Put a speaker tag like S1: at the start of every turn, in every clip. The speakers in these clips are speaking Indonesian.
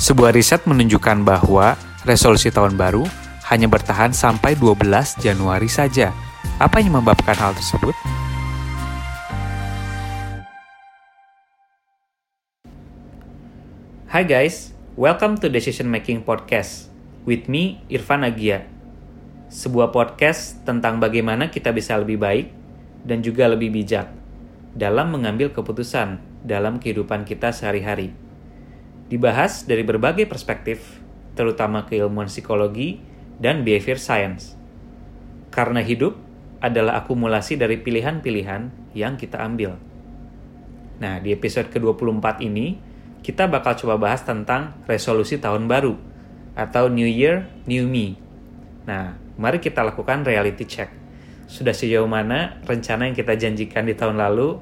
S1: Sebuah riset menunjukkan bahwa resolusi tahun baru hanya bertahan sampai 12 Januari saja. Apa yang menyebabkan hal tersebut? Hai guys, welcome to Decision Making Podcast with me Irfan Agia. Sebuah podcast tentang bagaimana kita bisa lebih baik dan juga lebih bijak dalam mengambil keputusan dalam kehidupan kita sehari-hari. Dibahas dari berbagai perspektif, terutama keilmuan psikologi dan behavior science. Karena hidup adalah akumulasi dari pilihan-pilihan yang kita ambil. Nah, di episode ke-24 ini, kita bakal coba bahas tentang resolusi tahun baru atau New Year, New Me. Nah, mari kita lakukan reality check. Sudah sejauh mana rencana yang kita janjikan di tahun lalu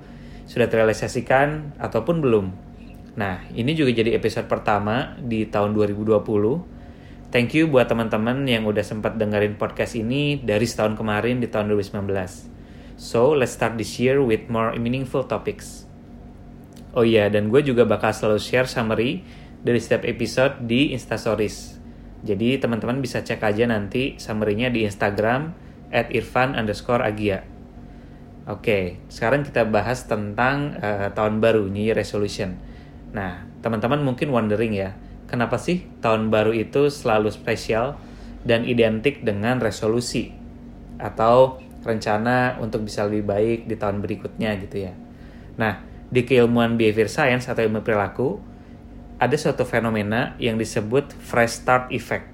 S1: sudah terrealisasikan ataupun belum? Nah, ini juga jadi episode pertama di tahun 2020. Thank you buat teman-teman yang udah sempat dengerin podcast ini dari setahun kemarin di tahun 2019. So, let's start this year with more meaningful topics. Oh iya, dan gue juga bakal selalu share summary dari setiap episode di Instastories. Jadi teman-teman bisa cek aja nanti summary-nya di Instagram at irfan underscore agia. Oke, sekarang kita bahas tentang uh, tahun baru, New Year Resolution. Nah, teman-teman mungkin wondering ya, kenapa sih tahun baru itu selalu spesial dan identik dengan resolusi atau rencana untuk bisa lebih baik di tahun berikutnya gitu ya. Nah, di keilmuan behavior science atau ilmu perilaku ada suatu fenomena yang disebut fresh start effect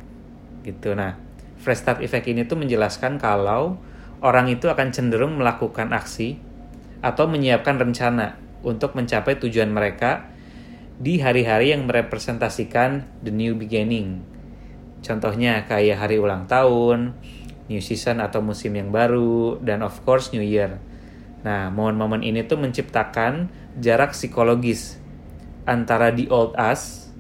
S1: gitu nah fresh start effect ini tuh menjelaskan kalau orang itu akan cenderung melakukan aksi atau menyiapkan rencana untuk mencapai tujuan mereka di hari-hari yang merepresentasikan the new beginning. Contohnya kayak hari ulang tahun, new season atau musim yang baru, dan of course new year. Nah, momen-momen ini tuh menciptakan jarak psikologis antara the old us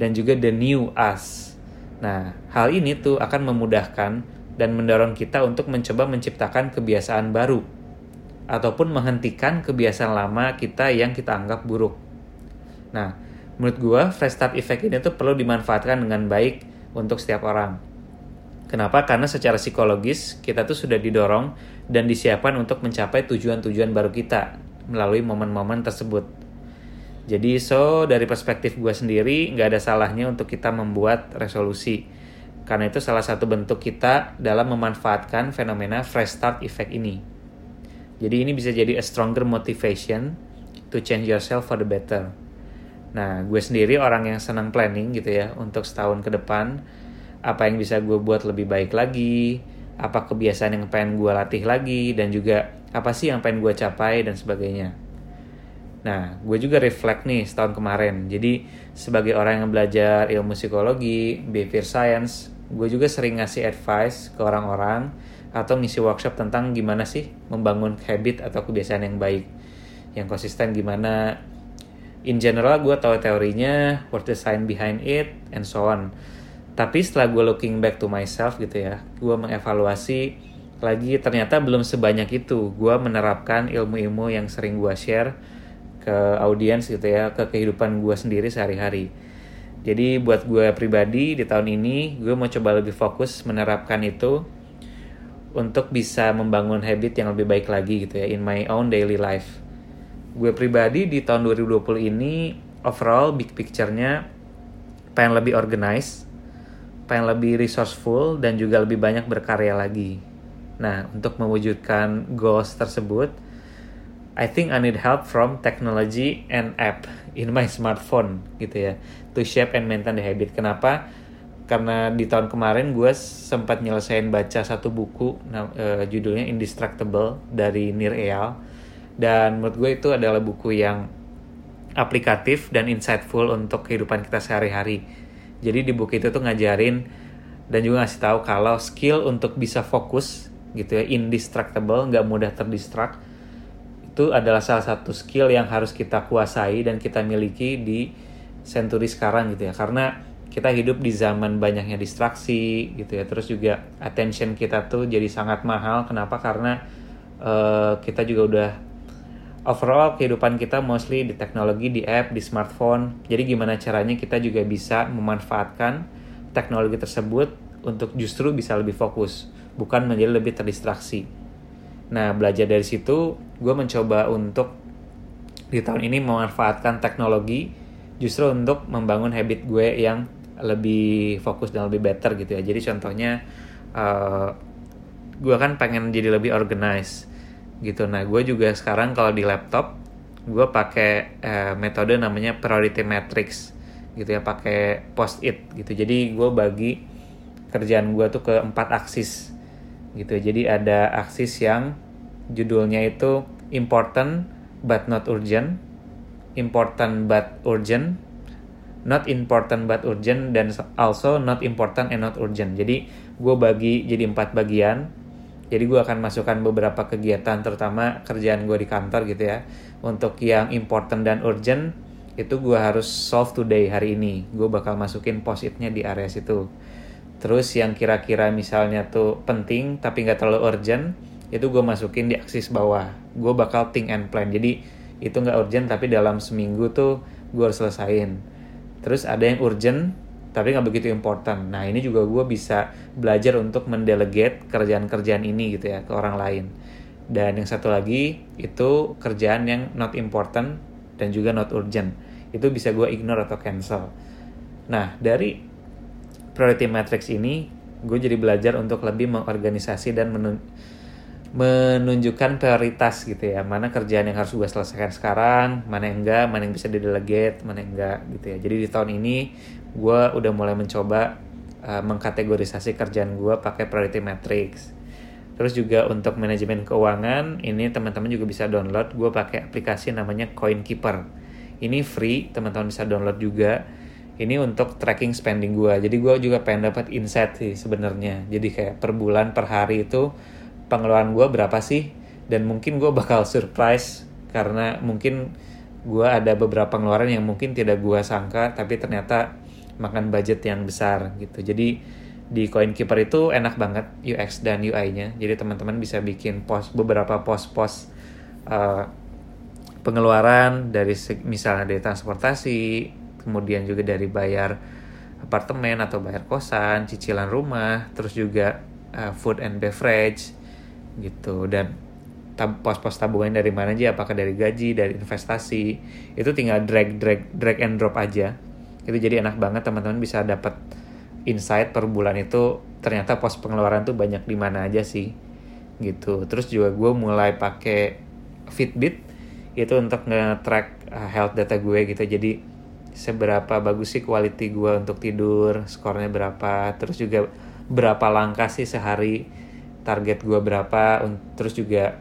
S1: dan juga the new us. Nah, hal ini tuh akan memudahkan dan mendorong kita untuk mencoba menciptakan kebiasaan baru ataupun menghentikan kebiasaan lama kita yang kita anggap buruk. Nah, menurut gua fresh start effect ini tuh perlu dimanfaatkan dengan baik untuk setiap orang. Kenapa? Karena secara psikologis kita tuh sudah didorong dan disiapkan untuk mencapai tujuan-tujuan baru kita melalui momen-momen tersebut. Jadi so dari perspektif gue sendiri nggak ada salahnya untuk kita membuat resolusi. Karena itu salah satu bentuk kita dalam memanfaatkan fenomena fresh start effect ini. Jadi ini bisa jadi a stronger motivation to change yourself for the better. Nah, gue sendiri orang yang senang planning gitu ya untuk setahun ke depan apa yang bisa gue buat lebih baik lagi, apa kebiasaan yang pengen gue latih lagi, dan juga apa sih yang pengen gue capai dan sebagainya. Nah, gue juga reflect nih setahun kemarin. Jadi, sebagai orang yang belajar ilmu psikologi, behavior science, gue juga sering ngasih advice ke orang-orang atau ngisi workshop tentang gimana sih membangun habit atau kebiasaan yang baik. Yang konsisten gimana. In general, gue tahu teorinya, what the science behind it, and so on. Tapi setelah gue looking back to myself gitu ya gue mengevaluasi lagi ternyata belum sebanyak itu. Gue menerapkan ilmu-ilmu yang sering gue share ke audiens gitu ya ke kehidupan gue sendiri sehari-hari. Jadi buat gue pribadi di tahun ini gue mau coba lebih fokus menerapkan itu untuk bisa membangun habit yang lebih baik lagi gitu ya in my own daily life gue pribadi di tahun 2020 ini overall big picture-nya pengen lebih organized pengen lebih resourceful dan juga lebih banyak berkarya lagi. Nah, untuk mewujudkan goals tersebut, I think I need help from technology and app in my smartphone gitu ya, to shape and maintain the habit. Kenapa? Karena di tahun kemarin gue sempat nyelesain baca satu buku, uh, judulnya Indestructible dari Nir Eyal, dan menurut gue itu adalah buku yang aplikatif dan insightful untuk kehidupan kita sehari-hari. Jadi di buku itu tuh ngajarin dan juga ngasih tahu kalau skill untuk bisa fokus gitu ya indestructible nggak mudah terdistract itu adalah salah satu skill yang harus kita kuasai dan kita miliki di century sekarang gitu ya. Karena kita hidup di zaman banyaknya distraksi gitu ya. Terus juga attention kita tuh jadi sangat mahal. Kenapa? Karena uh, kita juga udah overall kehidupan kita mostly di teknologi, di app, di smartphone. Jadi gimana caranya kita juga bisa memanfaatkan teknologi tersebut untuk justru bisa lebih fokus, bukan menjadi lebih terdistraksi. Nah, belajar dari situ, gue mencoba untuk di tahun ini memanfaatkan teknologi justru untuk membangun habit gue yang lebih fokus dan lebih better gitu ya. Jadi contohnya, uh, gue kan pengen jadi lebih organized gitu. Nah gue juga sekarang kalau di laptop gue pakai uh, metode namanya priority matrix gitu ya pakai post it gitu. Jadi gue bagi kerjaan gue tuh ke empat aksis gitu. Jadi ada aksis yang judulnya itu important but not urgent important but urgent not important but urgent dan also not important and not urgent. Jadi gue bagi jadi empat bagian jadi gue akan masukkan beberapa kegiatan terutama kerjaan gue di kantor gitu ya. Untuk yang important dan urgent itu gue harus solve today hari ini. Gue bakal masukin post-itnya di area situ. Terus yang kira-kira misalnya tuh penting tapi nggak terlalu urgent itu gue masukin di aksis bawah. Gue bakal think and plan. Jadi itu nggak urgent tapi dalam seminggu tuh gue harus selesain. Terus ada yang urgent tapi nggak begitu important. Nah ini juga gue bisa belajar untuk mendelegate kerjaan-kerjaan ini gitu ya ke orang lain. Dan yang satu lagi itu kerjaan yang not important dan juga not urgent. Itu bisa gue ignore atau cancel. Nah dari priority matrix ini gue jadi belajar untuk lebih mengorganisasi dan menun menunjukkan prioritas gitu ya mana kerjaan yang harus gue selesaikan sekarang mana yang enggak mana yang bisa didelegate mana yang enggak gitu ya jadi di tahun ini gue udah mulai mencoba uh, mengkategorisasi kerjaan gue pakai priority matrix. Terus juga untuk manajemen keuangan ini teman-teman juga bisa download. Gue pakai aplikasi namanya Coin Keeper ini free teman-teman bisa download juga. Ini untuk tracking spending gue jadi gue juga pengen dapat insight sih sebenarnya. Jadi kayak per bulan per hari itu pengeluaran gue berapa sih? Dan mungkin gue bakal surprise karena mungkin gue ada beberapa pengeluaran yang mungkin tidak gue sangka tapi ternyata makan budget yang besar gitu. Jadi di CoinKeeper itu enak banget UX dan UI-nya jadi teman-teman bisa bikin pos beberapa pos-pos uh, pengeluaran dari misalnya dari transportasi kemudian juga dari bayar apartemen atau bayar kosan cicilan rumah terus juga uh, food and beverage gitu. Dan pos-pos tabungan dari mana aja apakah dari gaji dari investasi itu tinggal drag drag drag and drop aja itu jadi enak banget teman-teman bisa dapat insight per bulan itu. Ternyata pos pengeluaran tuh banyak di mana aja sih gitu. Terus juga gue mulai pakai Fitbit itu untuk nge-track uh, health data gue gitu. Jadi seberapa bagus sih quality gue untuk tidur skornya berapa terus juga berapa langkah sih sehari target gue berapa. Terus juga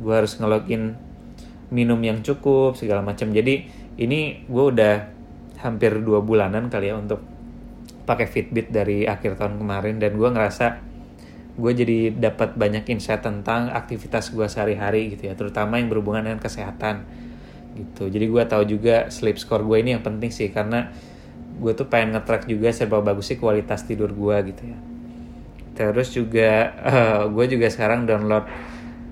S1: gue harus ngelogin minum yang cukup segala macam. Jadi ini gue udah hampir dua bulanan kali ya untuk pakai Fitbit dari akhir tahun kemarin. Dan gue ngerasa gue jadi dapat banyak insight tentang aktivitas gue sehari-hari gitu ya terutama yang berhubungan dengan kesehatan gitu. Jadi gue tahu juga sleep score gue ini yang penting sih karena gue tuh pengen nge-track juga serba bagus sih kualitas tidur gue gitu ya. Terus juga uh, eh, gue juga sekarang download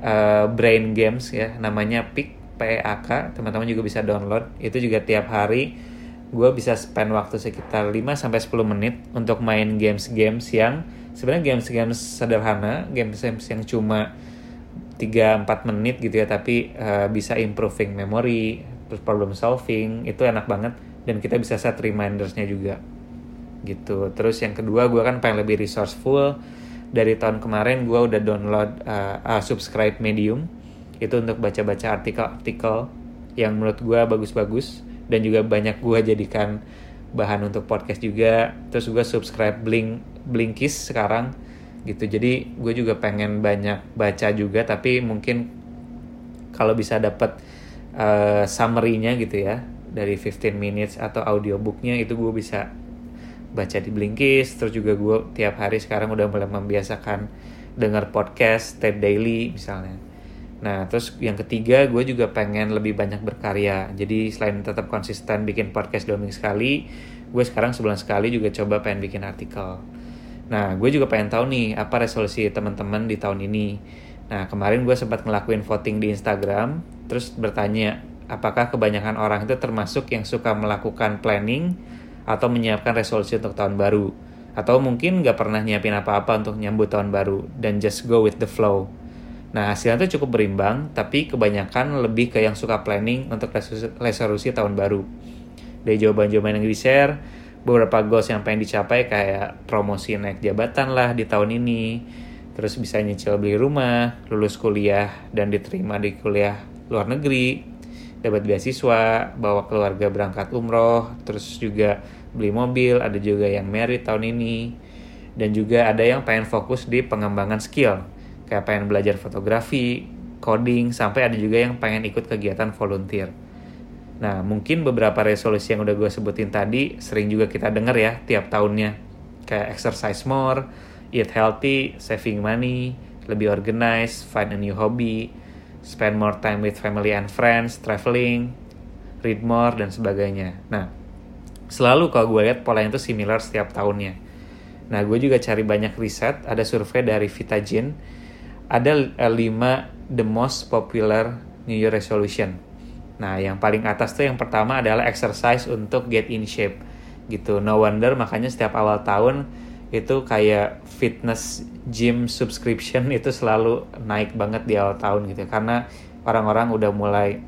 S1: uh, brain games ya namanya PIK PAK teman-teman juga bisa download. Itu juga tiap hari gue bisa spend waktu sekitar 5 sampai 10 menit untuk main games-games yang sebenarnya games-games sederhana, games-games yang cuma 3 4 menit gitu ya, tapi uh, bisa improving memory, problem solving, itu enak banget dan kita bisa set remindersnya juga. Gitu. Terus yang kedua gue kan pengen lebih resourceful, dari tahun kemarin gue udah download uh, uh, subscribe Medium. Itu untuk baca-baca artikel-artikel yang menurut gue bagus-bagus dan juga banyak gue jadikan bahan untuk podcast juga. Terus gue subscribe Blink Blinkis sekarang gitu. Jadi gue juga pengen banyak baca juga tapi mungkin kalau bisa dapat uh, summary-nya gitu ya dari 15 minutes atau audiobooknya itu gue bisa baca di Blinkist. Terus juga gue tiap hari sekarang udah mulai membiasakan dengar podcast TED Daily misalnya nah terus yang ketiga gue juga pengen lebih banyak berkarya. Jadi selain tetap konsisten bikin podcast dua minggu sekali gue sekarang sebulan sekali juga coba pengen bikin artikel. Nah gue juga pengen tahu nih apa resolusi teman-teman di tahun ini? Nah kemarin gue sempat ngelakuin voting di Instagram terus bertanya apakah kebanyakan orang itu termasuk yang suka melakukan planning atau menyiapkan resolusi untuk tahun baru? Atau mungkin nggak pernah nyiapin apa-apa untuk nyambut tahun baru dan just go with the flow. Nah hasilnya itu cukup berimbang, tapi kebanyakan lebih ke yang suka planning untuk resolusi, resolusi tahun baru. Dari jawaban-jawaban yang di-share, beberapa goals yang pengen dicapai kayak promosi naik jabatan lah di tahun ini, terus bisa nyicil beli rumah, lulus kuliah dan diterima di kuliah luar negeri, dapat beasiswa, bawa keluarga berangkat umroh, terus juga beli mobil, ada juga yang merit tahun ini, dan juga ada yang pengen fokus di pengembangan skill, kayak pengen belajar fotografi, coding, sampai ada juga yang pengen ikut kegiatan volunteer. Nah, mungkin beberapa resolusi yang udah gue sebutin tadi sering juga kita denger ya tiap tahunnya. Kayak exercise more, eat healthy, saving money, lebih organized, find a new hobby, spend more time with family and friends, traveling, read more, dan sebagainya. Nah, selalu kalau gue lihat polanya itu similar setiap tahunnya. Nah, gue juga cari banyak riset, ada survei dari Vitagen, ada 5 the most popular New Year resolution. Nah, yang paling atas tuh yang pertama adalah exercise untuk get in shape. Gitu. No wonder makanya setiap awal tahun itu kayak fitness gym subscription itu selalu naik banget di awal tahun gitu karena orang-orang udah mulai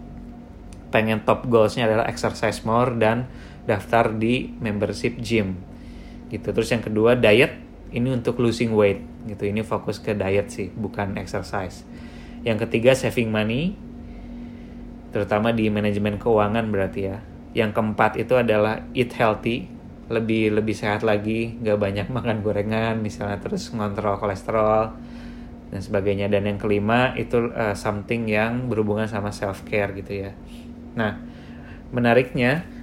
S1: pengen top goalsnya adalah exercise more dan daftar di membership gym gitu terus yang kedua diet ini untuk losing weight gitu. Ini fokus ke diet sih bukan exercise. Yang ketiga saving money terutama di manajemen keuangan berarti ya. Yang keempat itu adalah eat healthy lebih lebih sehat lagi nggak banyak makan gorengan misalnya terus ngontrol kolesterol dan sebagainya. Dan yang kelima itu uh, something yang berhubungan sama self care gitu ya. Nah menariknya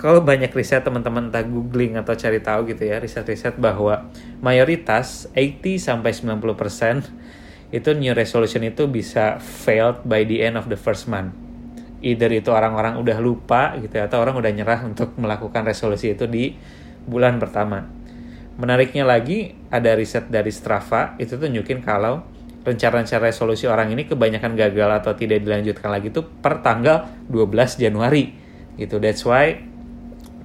S1: kalau banyak riset teman-teman entah googling atau cari tahu gitu ya riset-riset bahwa mayoritas 80 sampai 90% itu new resolution itu bisa failed by the end of the first month. Either itu orang-orang udah lupa gitu ya, atau orang udah nyerah untuk melakukan resolusi itu di bulan pertama. Menariknya lagi ada riset dari Strava itu tunjukin kalau rencana-rencana resolusi orang ini kebanyakan gagal atau tidak dilanjutkan lagi itu per tanggal 12 Januari gitu. That's why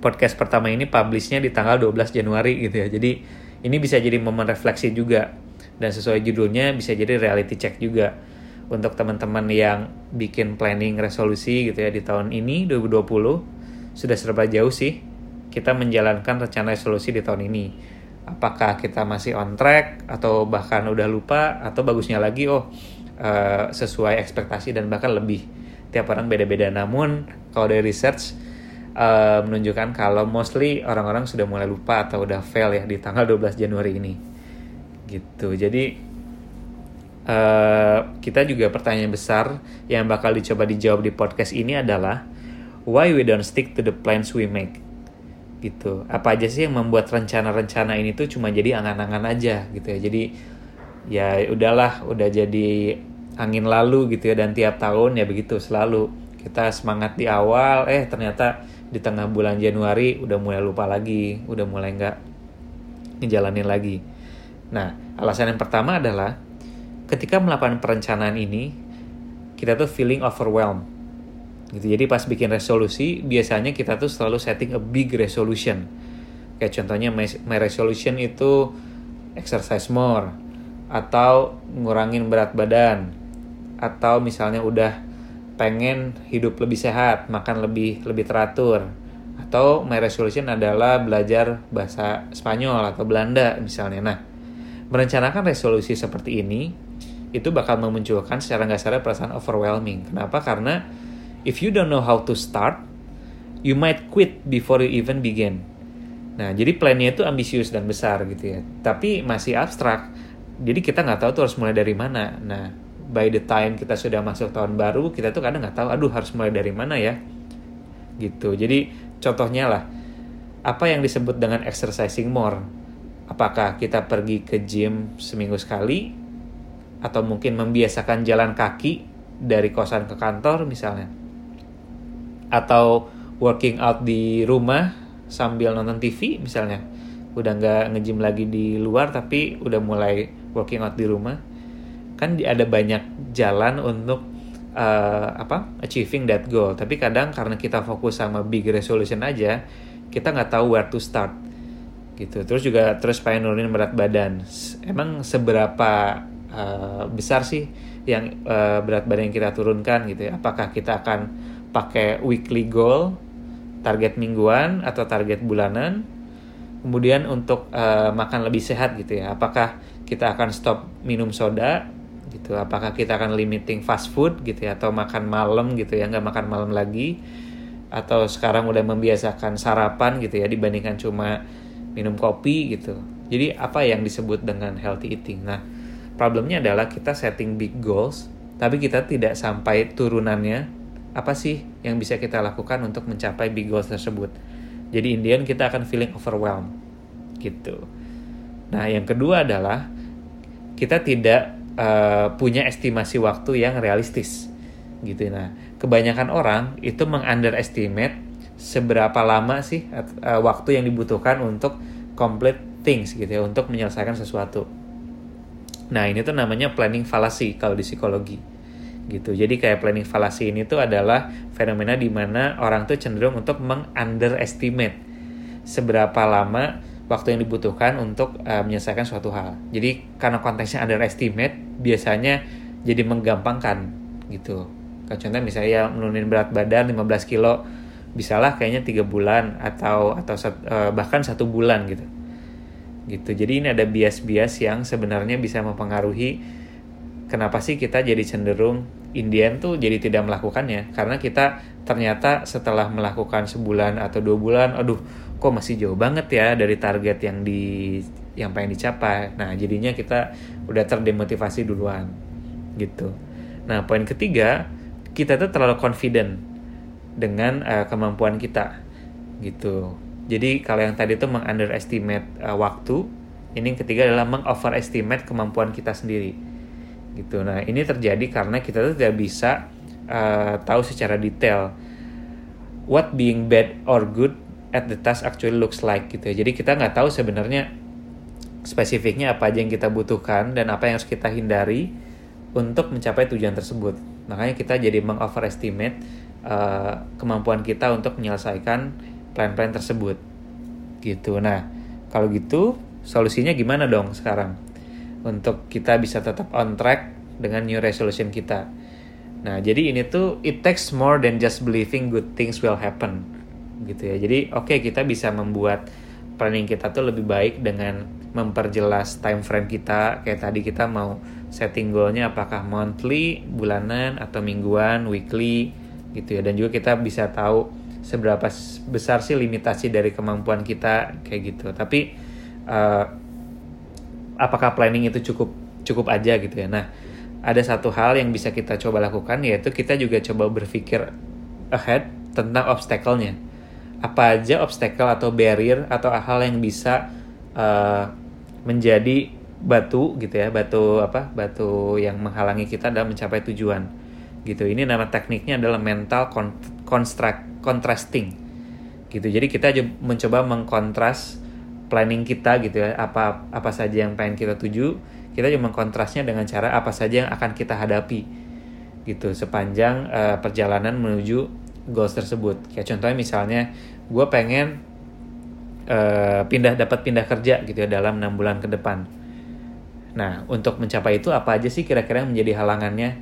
S1: podcast pertama ini publishnya di tanggal 12 Januari gitu ya. Jadi ini bisa jadi momen refleksi juga dan sesuai judulnya bisa jadi reality check juga untuk teman-teman yang bikin planning resolusi gitu ya di tahun ini 2020 sudah serba jauh sih kita menjalankan rencana resolusi di tahun ini. Apakah kita masih on track atau bahkan udah lupa atau bagusnya lagi oh uh, sesuai ekspektasi dan bahkan lebih. Tiap orang beda-beda. Namun kalau dari research uh, menunjukkan kalau mostly orang-orang sudah mulai lupa atau udah fail ya di tanggal 12 Januari ini. Gitu. Jadi uh, kita juga pertanyaan besar yang bakal dicoba dijawab di podcast ini adalah why we don't stick to the plans we make. Gitu. Apa aja sih yang membuat rencana-rencana ini tuh cuma jadi angan-angan aja gitu ya. Jadi ya udahlah, udah jadi angin lalu gitu ya dan tiap tahun ya begitu selalu kita semangat di awal eh ternyata di tengah bulan Januari udah mulai lupa lagi, udah mulai nggak ngejalanin lagi. Nah, alasan yang pertama adalah ketika melakukan perencanaan ini, kita tuh feeling overwhelmed. Gitu. Jadi pas bikin resolusi, biasanya kita tuh selalu setting a big resolution. Kayak contohnya my, my resolution itu exercise more, atau ngurangin berat badan, atau misalnya udah pengen hidup lebih sehat, makan lebih lebih teratur, atau my resolution adalah belajar bahasa Spanyol atau Belanda misalnya. Nah, merencanakan resolusi seperti ini itu bakal memunculkan secara nggak sadar perasaan overwhelming. Kenapa? Karena if you don't know how to start, you might quit before you even begin. Nah, jadi plannya itu ambisius dan besar gitu ya. Tapi masih abstrak. Jadi kita nggak tahu tuh harus mulai dari mana. Nah, by the time kita sudah masuk tahun baru kita tuh kadang nggak tahu aduh harus mulai dari mana ya? Gitu. Jadi contohnya lah apa yang disebut dengan exercising more? Apakah kita pergi ke gym seminggu sekali atau mungkin membiasakan jalan kaki dari kosan ke kantor misalnya? Atau working out di rumah sambil nonton TV misalnya? Udah nggak ngejim lagi di luar tapi udah mulai working out di rumah kan ada banyak jalan untuk uh, apa achieving that goal. Tapi kadang karena kita fokus sama big resolution aja kita nggak tahu where to start. Gitu. Terus juga terus pengen nurunin berat badan. Emang seberapa uh, besar sih yang uh, berat badan yang kita turunkan gitu ya? Apakah kita akan pakai weekly goal target mingguan atau target bulanan? Kemudian untuk uh, makan lebih sehat gitu ya? Apakah kita akan stop minum soda gitu. Apakah kita akan limiting fast food gitu ya atau makan malam gitu ya nggak makan malam lagi? Atau sekarang udah membiasakan sarapan gitu ya dibandingkan cuma minum kopi gitu. Jadi apa yang disebut dengan healthy eating? Nah problemnya adalah kita setting big goals tapi kita tidak sampai turunannya. Apa sih yang bisa kita lakukan untuk mencapai big goals tersebut? Jadi Indian kita akan feeling overwhelmed gitu. Nah, yang kedua adalah kita tidak uh, punya estimasi waktu yang realistis gitu. Nah, kebanyakan orang itu mengunderestimate seberapa lama sih uh, waktu yang dibutuhkan untuk complete things gitu ya, untuk menyelesaikan sesuatu. Nah, ini tuh namanya planning fallacy kalau di psikologi gitu. Jadi kayak planning fallacy ini tuh adalah fenomena di mana orang tuh cenderung untuk mengunderestimate seberapa lama waktu yang dibutuhkan untuk uh, menyelesaikan suatu hal. Jadi karena konteksnya underestimate biasanya jadi menggampangkan gitu. Kayak contoh misalnya ya menurunin berat badan 15 kilo bisalah kayaknya tiga bulan atau atau uh, bahkan satu bulan gitu. Gitu. Jadi ini ada bias-bias yang sebenarnya bisa mempengaruhi kenapa sih kita jadi cenderung Indian tuh jadi tidak melakukannya karena kita ternyata setelah melakukan sebulan atau dua bulan aduh kok masih jauh banget ya dari target yang di yang pengen dicapai nah jadinya kita udah terdemotivasi duluan gitu nah poin ketiga kita tuh terlalu confident dengan uh, kemampuan kita gitu jadi kalau yang tadi tuh mengunderestimate uh, waktu ini yang ketiga adalah mengoverestimate kemampuan kita sendiri gitu. Nah ini terjadi karena kita tuh tidak bisa uh, tahu secara detail what being bad or good at the task actually looks like gitu. Ya. Jadi kita nggak tahu sebenarnya spesifiknya apa aja yang kita butuhkan dan apa yang harus kita hindari untuk mencapai tujuan tersebut. Makanya kita jadi mengoverestimate uh, kemampuan kita untuk menyelesaikan plan-plan tersebut. Gitu. Nah, kalau gitu solusinya gimana dong sekarang? untuk kita bisa tetap on track dengan new resolution kita. Nah, jadi ini tuh it takes more than just believing good things will happen. Gitu ya. Jadi oke okay, kita bisa membuat planning kita tuh lebih baik dengan memperjelas time frame kita. Kayak tadi kita mau setting goalnya apakah monthly, bulanan atau mingguan, weekly gitu ya. Dan juga kita bisa tahu seberapa besar sih limitasi dari kemampuan kita kayak gitu. Tapi uh, apakah planning itu cukup cukup aja gitu ya. Nah, ada satu hal yang bisa kita coba lakukan yaitu kita juga coba berpikir ahead tentang obstacle-nya. Apa aja obstacle atau barrier atau hal yang bisa uh, menjadi batu gitu ya, batu apa? Batu yang menghalangi kita dalam mencapai tujuan. Gitu. Ini nama tekniknya adalah mental construct contrasting. Gitu. Jadi kita mencoba mengkontras planning kita gitu ya apa apa saja yang pengen kita tuju kita cuma kontrasnya dengan cara apa saja yang akan kita hadapi gitu sepanjang uh, perjalanan menuju goals tersebut kayak contohnya misalnya gue pengen uh, pindah dapat pindah kerja gitu ya dalam enam bulan ke depan. Nah untuk mencapai itu apa aja sih kira-kira yang menjadi halangannya?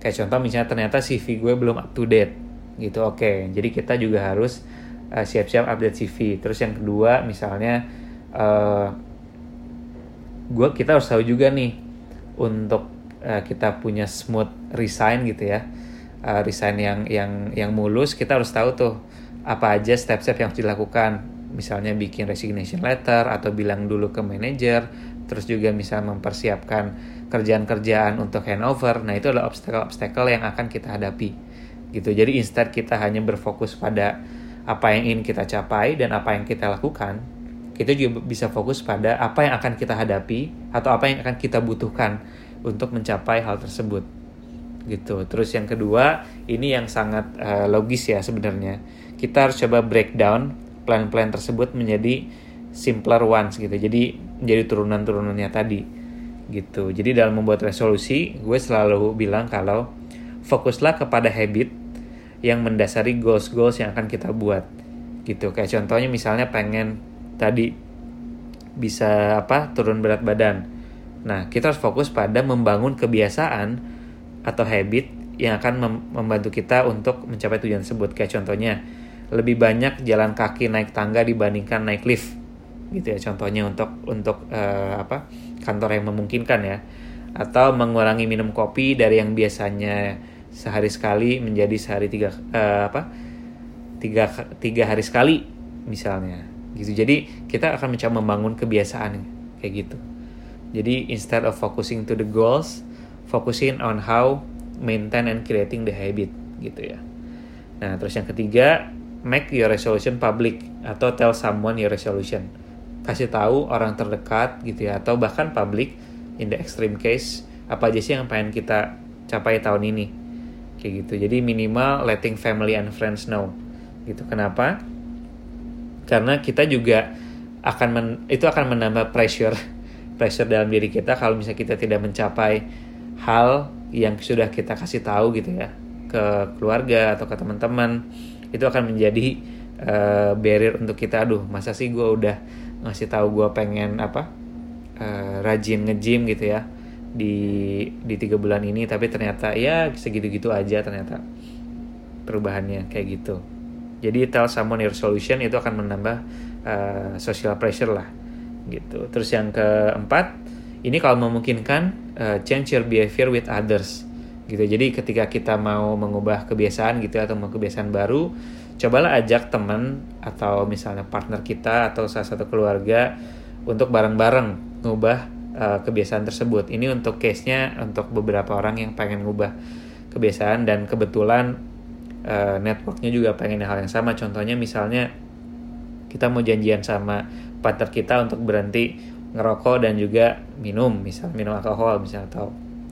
S1: Kayak contoh misalnya ternyata CV gue belum up to date gitu oke. Okay. jadi kita juga harus uh, siap-siap update CV terus yang kedua misalnya uh, gua kita harus tahu juga nih untuk uh, kita punya smooth resign gitu ya uh, resign yang yang yang mulus kita harus tahu tuh apa aja step-step yang harus dilakukan misalnya bikin resignation letter atau bilang dulu ke manajer terus juga bisa mempersiapkan kerjaan-kerjaan untuk handover. Nah itu adalah obstacle-obstacle yang akan kita hadapi gitu. Jadi instead kita hanya berfokus pada apa yang ingin kita capai dan apa yang kita lakukan kita juga bisa fokus pada apa yang akan kita hadapi atau apa yang akan kita butuhkan untuk mencapai hal tersebut gitu. Terus yang kedua ini yang sangat uh, logis ya sebenarnya. Kita harus coba breakdown plan-plan tersebut menjadi simpler ones gitu. Jadi menjadi turunan-turunannya tadi gitu. Jadi dalam membuat resolusi gue selalu bilang kalau fokuslah kepada habit yang mendasari goals-goals yang akan kita buat gitu. Kayak contohnya misalnya pengen tadi bisa apa turun berat badan. Nah kita harus fokus pada membangun kebiasaan atau habit yang akan mem membantu kita untuk mencapai tujuan tersebut. Kayak contohnya lebih banyak jalan kaki naik tangga dibandingkan naik lift. Gitu ya contohnya untuk untuk uh, apa kantor yang memungkinkan ya. Atau mengurangi minum kopi dari yang biasanya sehari sekali menjadi sehari tiga uh, apa tiga tiga hari sekali misalnya. Gitu. Jadi kita akan mencoba membangun kebiasaan kayak gitu. Jadi instead of focusing to the goals focusing on how maintain and creating the habit. Gitu ya. Nah terus yang ketiga make your resolution public atau tell someone your resolution. Kasih tahu orang terdekat gitu ya atau bahkan public in the extreme case apa aja sih yang pengen kita capai tahun ini. Kayak gitu. Jadi minimal letting family and friends know. Gitu. Kenapa? Karena kita juga akan men, itu akan menambah pressure. Pressure dalam diri kita kalau misalnya kita tidak mencapai hal yang sudah kita kasih tahu gitu ya ke keluarga atau ke teman-teman itu akan menjadi uh, barrier untuk kita aduh masa sih gue udah ngasih tahu gue pengen apa uh, rajin ngejim gitu ya di di tiga bulan ini tapi ternyata ya segitu-gitu aja ternyata perubahannya kayak gitu. Jadi tell someone your solution itu akan menambah uh, social pressure lah gitu. Terus yang keempat ini kalau memungkinkan uh, change your behavior with others gitu jadi ketika kita mau mengubah kebiasaan gitu ya, atau mau kebiasaan baru cobalah ajak teman atau misalnya partner kita atau salah satu keluarga untuk bareng-bareng ngubah uh, kebiasaan tersebut. Ini untuk case-nya untuk beberapa orang yang pengen ngubah kebiasaan dan kebetulan uh, networknya juga pengen hal yang sama. Contohnya misalnya kita mau janjian sama partner kita untuk berhenti ngerokok dan juga minum, misal minum alkohol misalnya atau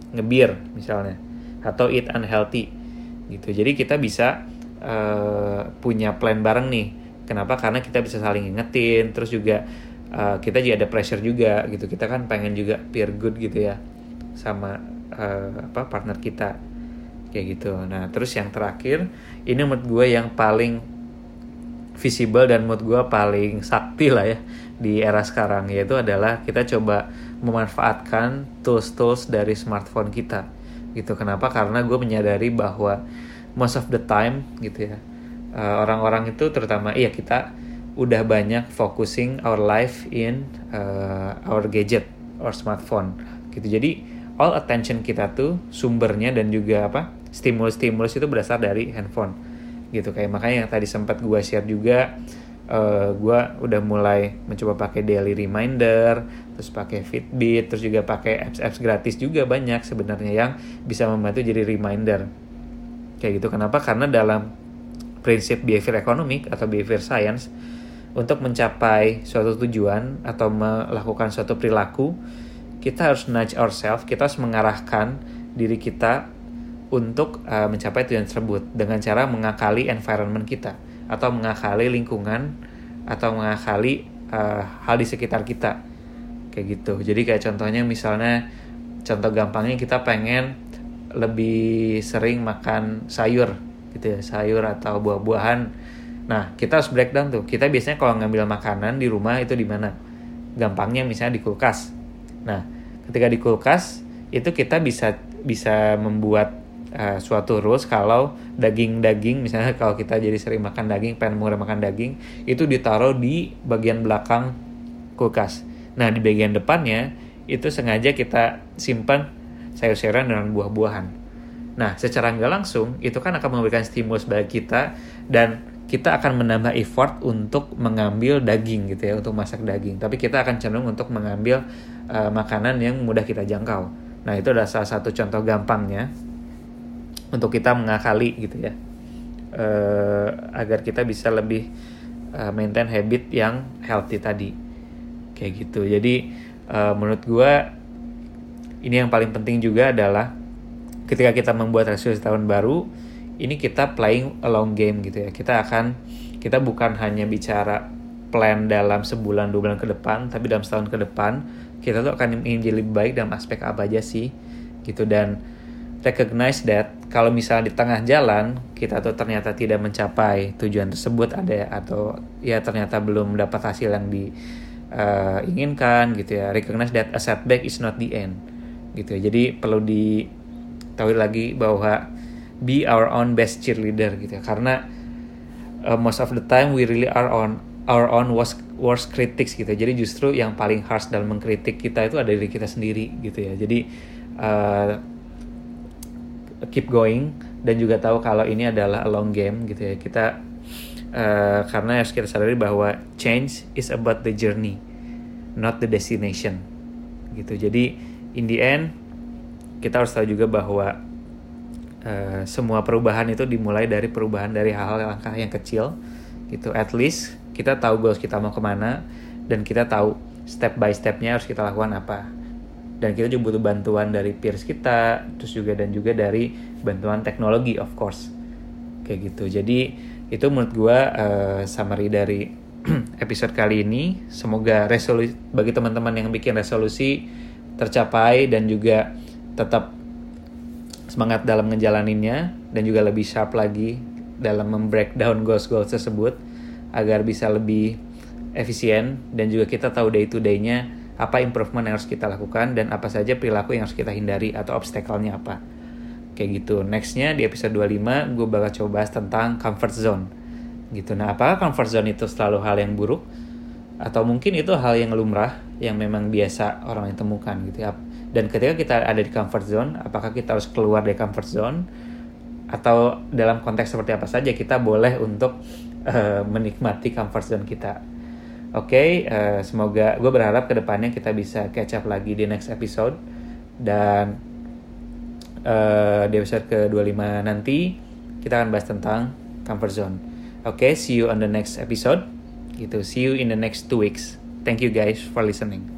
S1: ngebir misalnya atau eat unhealthy gitu. Jadi kita bisa uh, punya plan bareng nih. Kenapa? Karena kita bisa saling ingetin, terus juga uh, kita juga ada pressure juga gitu kita kan pengen juga peer good gitu ya sama uh, apa partner kita kayak gitu nah terus yang terakhir ini menurut gue yang paling visible dan menurut gue paling sakti lah ya di era sekarang yaitu adalah kita coba memanfaatkan tools-tools dari smartphone kita gitu. Kenapa? Karena gue menyadari bahwa most of the time gitu ya orang-orang uh, itu terutama iya kita udah banyak focusing our life in uh, our gadget or smartphone gitu. Jadi all attention kita tuh sumbernya dan juga apa stimulus-stimulus itu berasal dari handphone gitu. Kayak makanya yang tadi sempat gue share juga uh, gue udah mulai mencoba pakai daily reminder terus pakai Fitbit terus juga pakai apps-apps gratis juga banyak sebenarnya yang bisa membantu jadi reminder. Kayak gitu. Kenapa? Karena dalam prinsip behavior economic atau behavior science untuk mencapai suatu tujuan atau melakukan suatu perilaku, kita harus nudge ourselves, kita harus mengarahkan diri kita untuk uh, mencapai tujuan tersebut dengan cara mengakali environment kita atau mengakali lingkungan atau mengakali uh, hal di sekitar kita kayak gitu. Jadi kayak contohnya misalnya contoh gampangnya kita pengen lebih sering makan sayur gitu ya, sayur atau buah-buahan Nah, kita harus breakdown tuh. Kita biasanya kalau ngambil makanan di rumah itu di mana? Gampangnya misalnya di kulkas. Nah, ketika di kulkas itu kita bisa bisa membuat uh, suatu rules kalau daging-daging misalnya kalau kita jadi sering makan daging, pengen mulai makan daging, itu ditaruh di bagian belakang kulkas. Nah, di bagian depannya itu sengaja kita simpan sayur-sayuran dan buah-buahan. Nah, secara nggak langsung itu kan akan memberikan stimulus bagi kita dan kita akan menambah effort untuk mengambil daging gitu ya untuk masak daging. Tapi kita akan cenderung untuk mengambil uh, makanan yang mudah kita jangkau. Nah itu adalah salah satu contoh gampangnya untuk kita mengakali gitu ya. Uh, agar kita bisa lebih uh, maintain habit yang healthy tadi kayak gitu jadi uh, menurut gue ini yang paling penting juga adalah ketika kita membuat resolusi tahun baru ini kita playing a long game gitu ya. Kita akan kita bukan hanya bicara plan dalam sebulan dua bulan ke depan, tapi dalam setahun ke depan kita tuh akan ingin jadi lebih baik dalam aspek apa aja sih gitu dan recognize that kalau misalnya di tengah jalan kita tuh ternyata tidak mencapai tujuan tersebut ada atau ya ternyata belum dapat hasil yang diinginkan uh, gitu ya. Recognize that a setback is not the end gitu ya. Jadi perlu ditahui lagi bahwa be our own best cheerleader gitu ya. Karena uh, most of the time we really are on our own worst worst critics gitu ya. jadi justru yang paling harsh dalam mengkritik kita itu ada diri kita sendiri gitu ya. Jadi uh, keep going dan juga tahu kalau ini adalah a long game gitu ya. Kita uh, karena harus kita sadari bahwa change is about the journey not the destination. Gitu. Jadi in the end kita harus tahu juga bahwa uh, semua perubahan itu dimulai dari perubahan dari hal-hal langkah yang kecil. Gitu. At least kita tahu goals kita mau ke mana dan kita tahu step by stepnya harus kita lakukan apa. Dan kita juga butuh bantuan dari peers kita terus juga dan juga dari bantuan teknologi of course. Kayak gitu. Jadi itu menurut gue uh, summary dari episode kali ini semoga resolusi bagi teman-teman yang bikin resolusi tercapai dan juga tetap semangat dalam ngejalaninnya dan juga lebih sharp lagi dalam membreakdown goals-goals tersebut agar bisa lebih efisien dan juga kita tahu day to day-nya apa improvement yang harus kita lakukan dan apa saja perilaku yang harus kita hindari atau obstacle-nya apa. Kayak gitu. Nextnya di episode 25 gue bakal coba bahas tentang comfort zone. Gitu. Nah, apakah comfort zone itu selalu hal yang buruk? Atau mungkin itu hal yang lumrah yang memang biasa orang yang temukan gitu ya. Dan ketika kita ada di comfort zone, apakah kita harus keluar dari comfort zone? Atau dalam konteks seperti apa saja kita boleh untuk uh, menikmati comfort zone kita Oke, okay, uh, eh, semoga gue berharap ke depannya kita bisa catch up lagi di next episode dan uh, di episode ke-25 nanti kita akan bahas tentang comfort zone. Oke, okay, see you on the next episode. Gitu, see you in the next two weeks. Thank you guys for listening.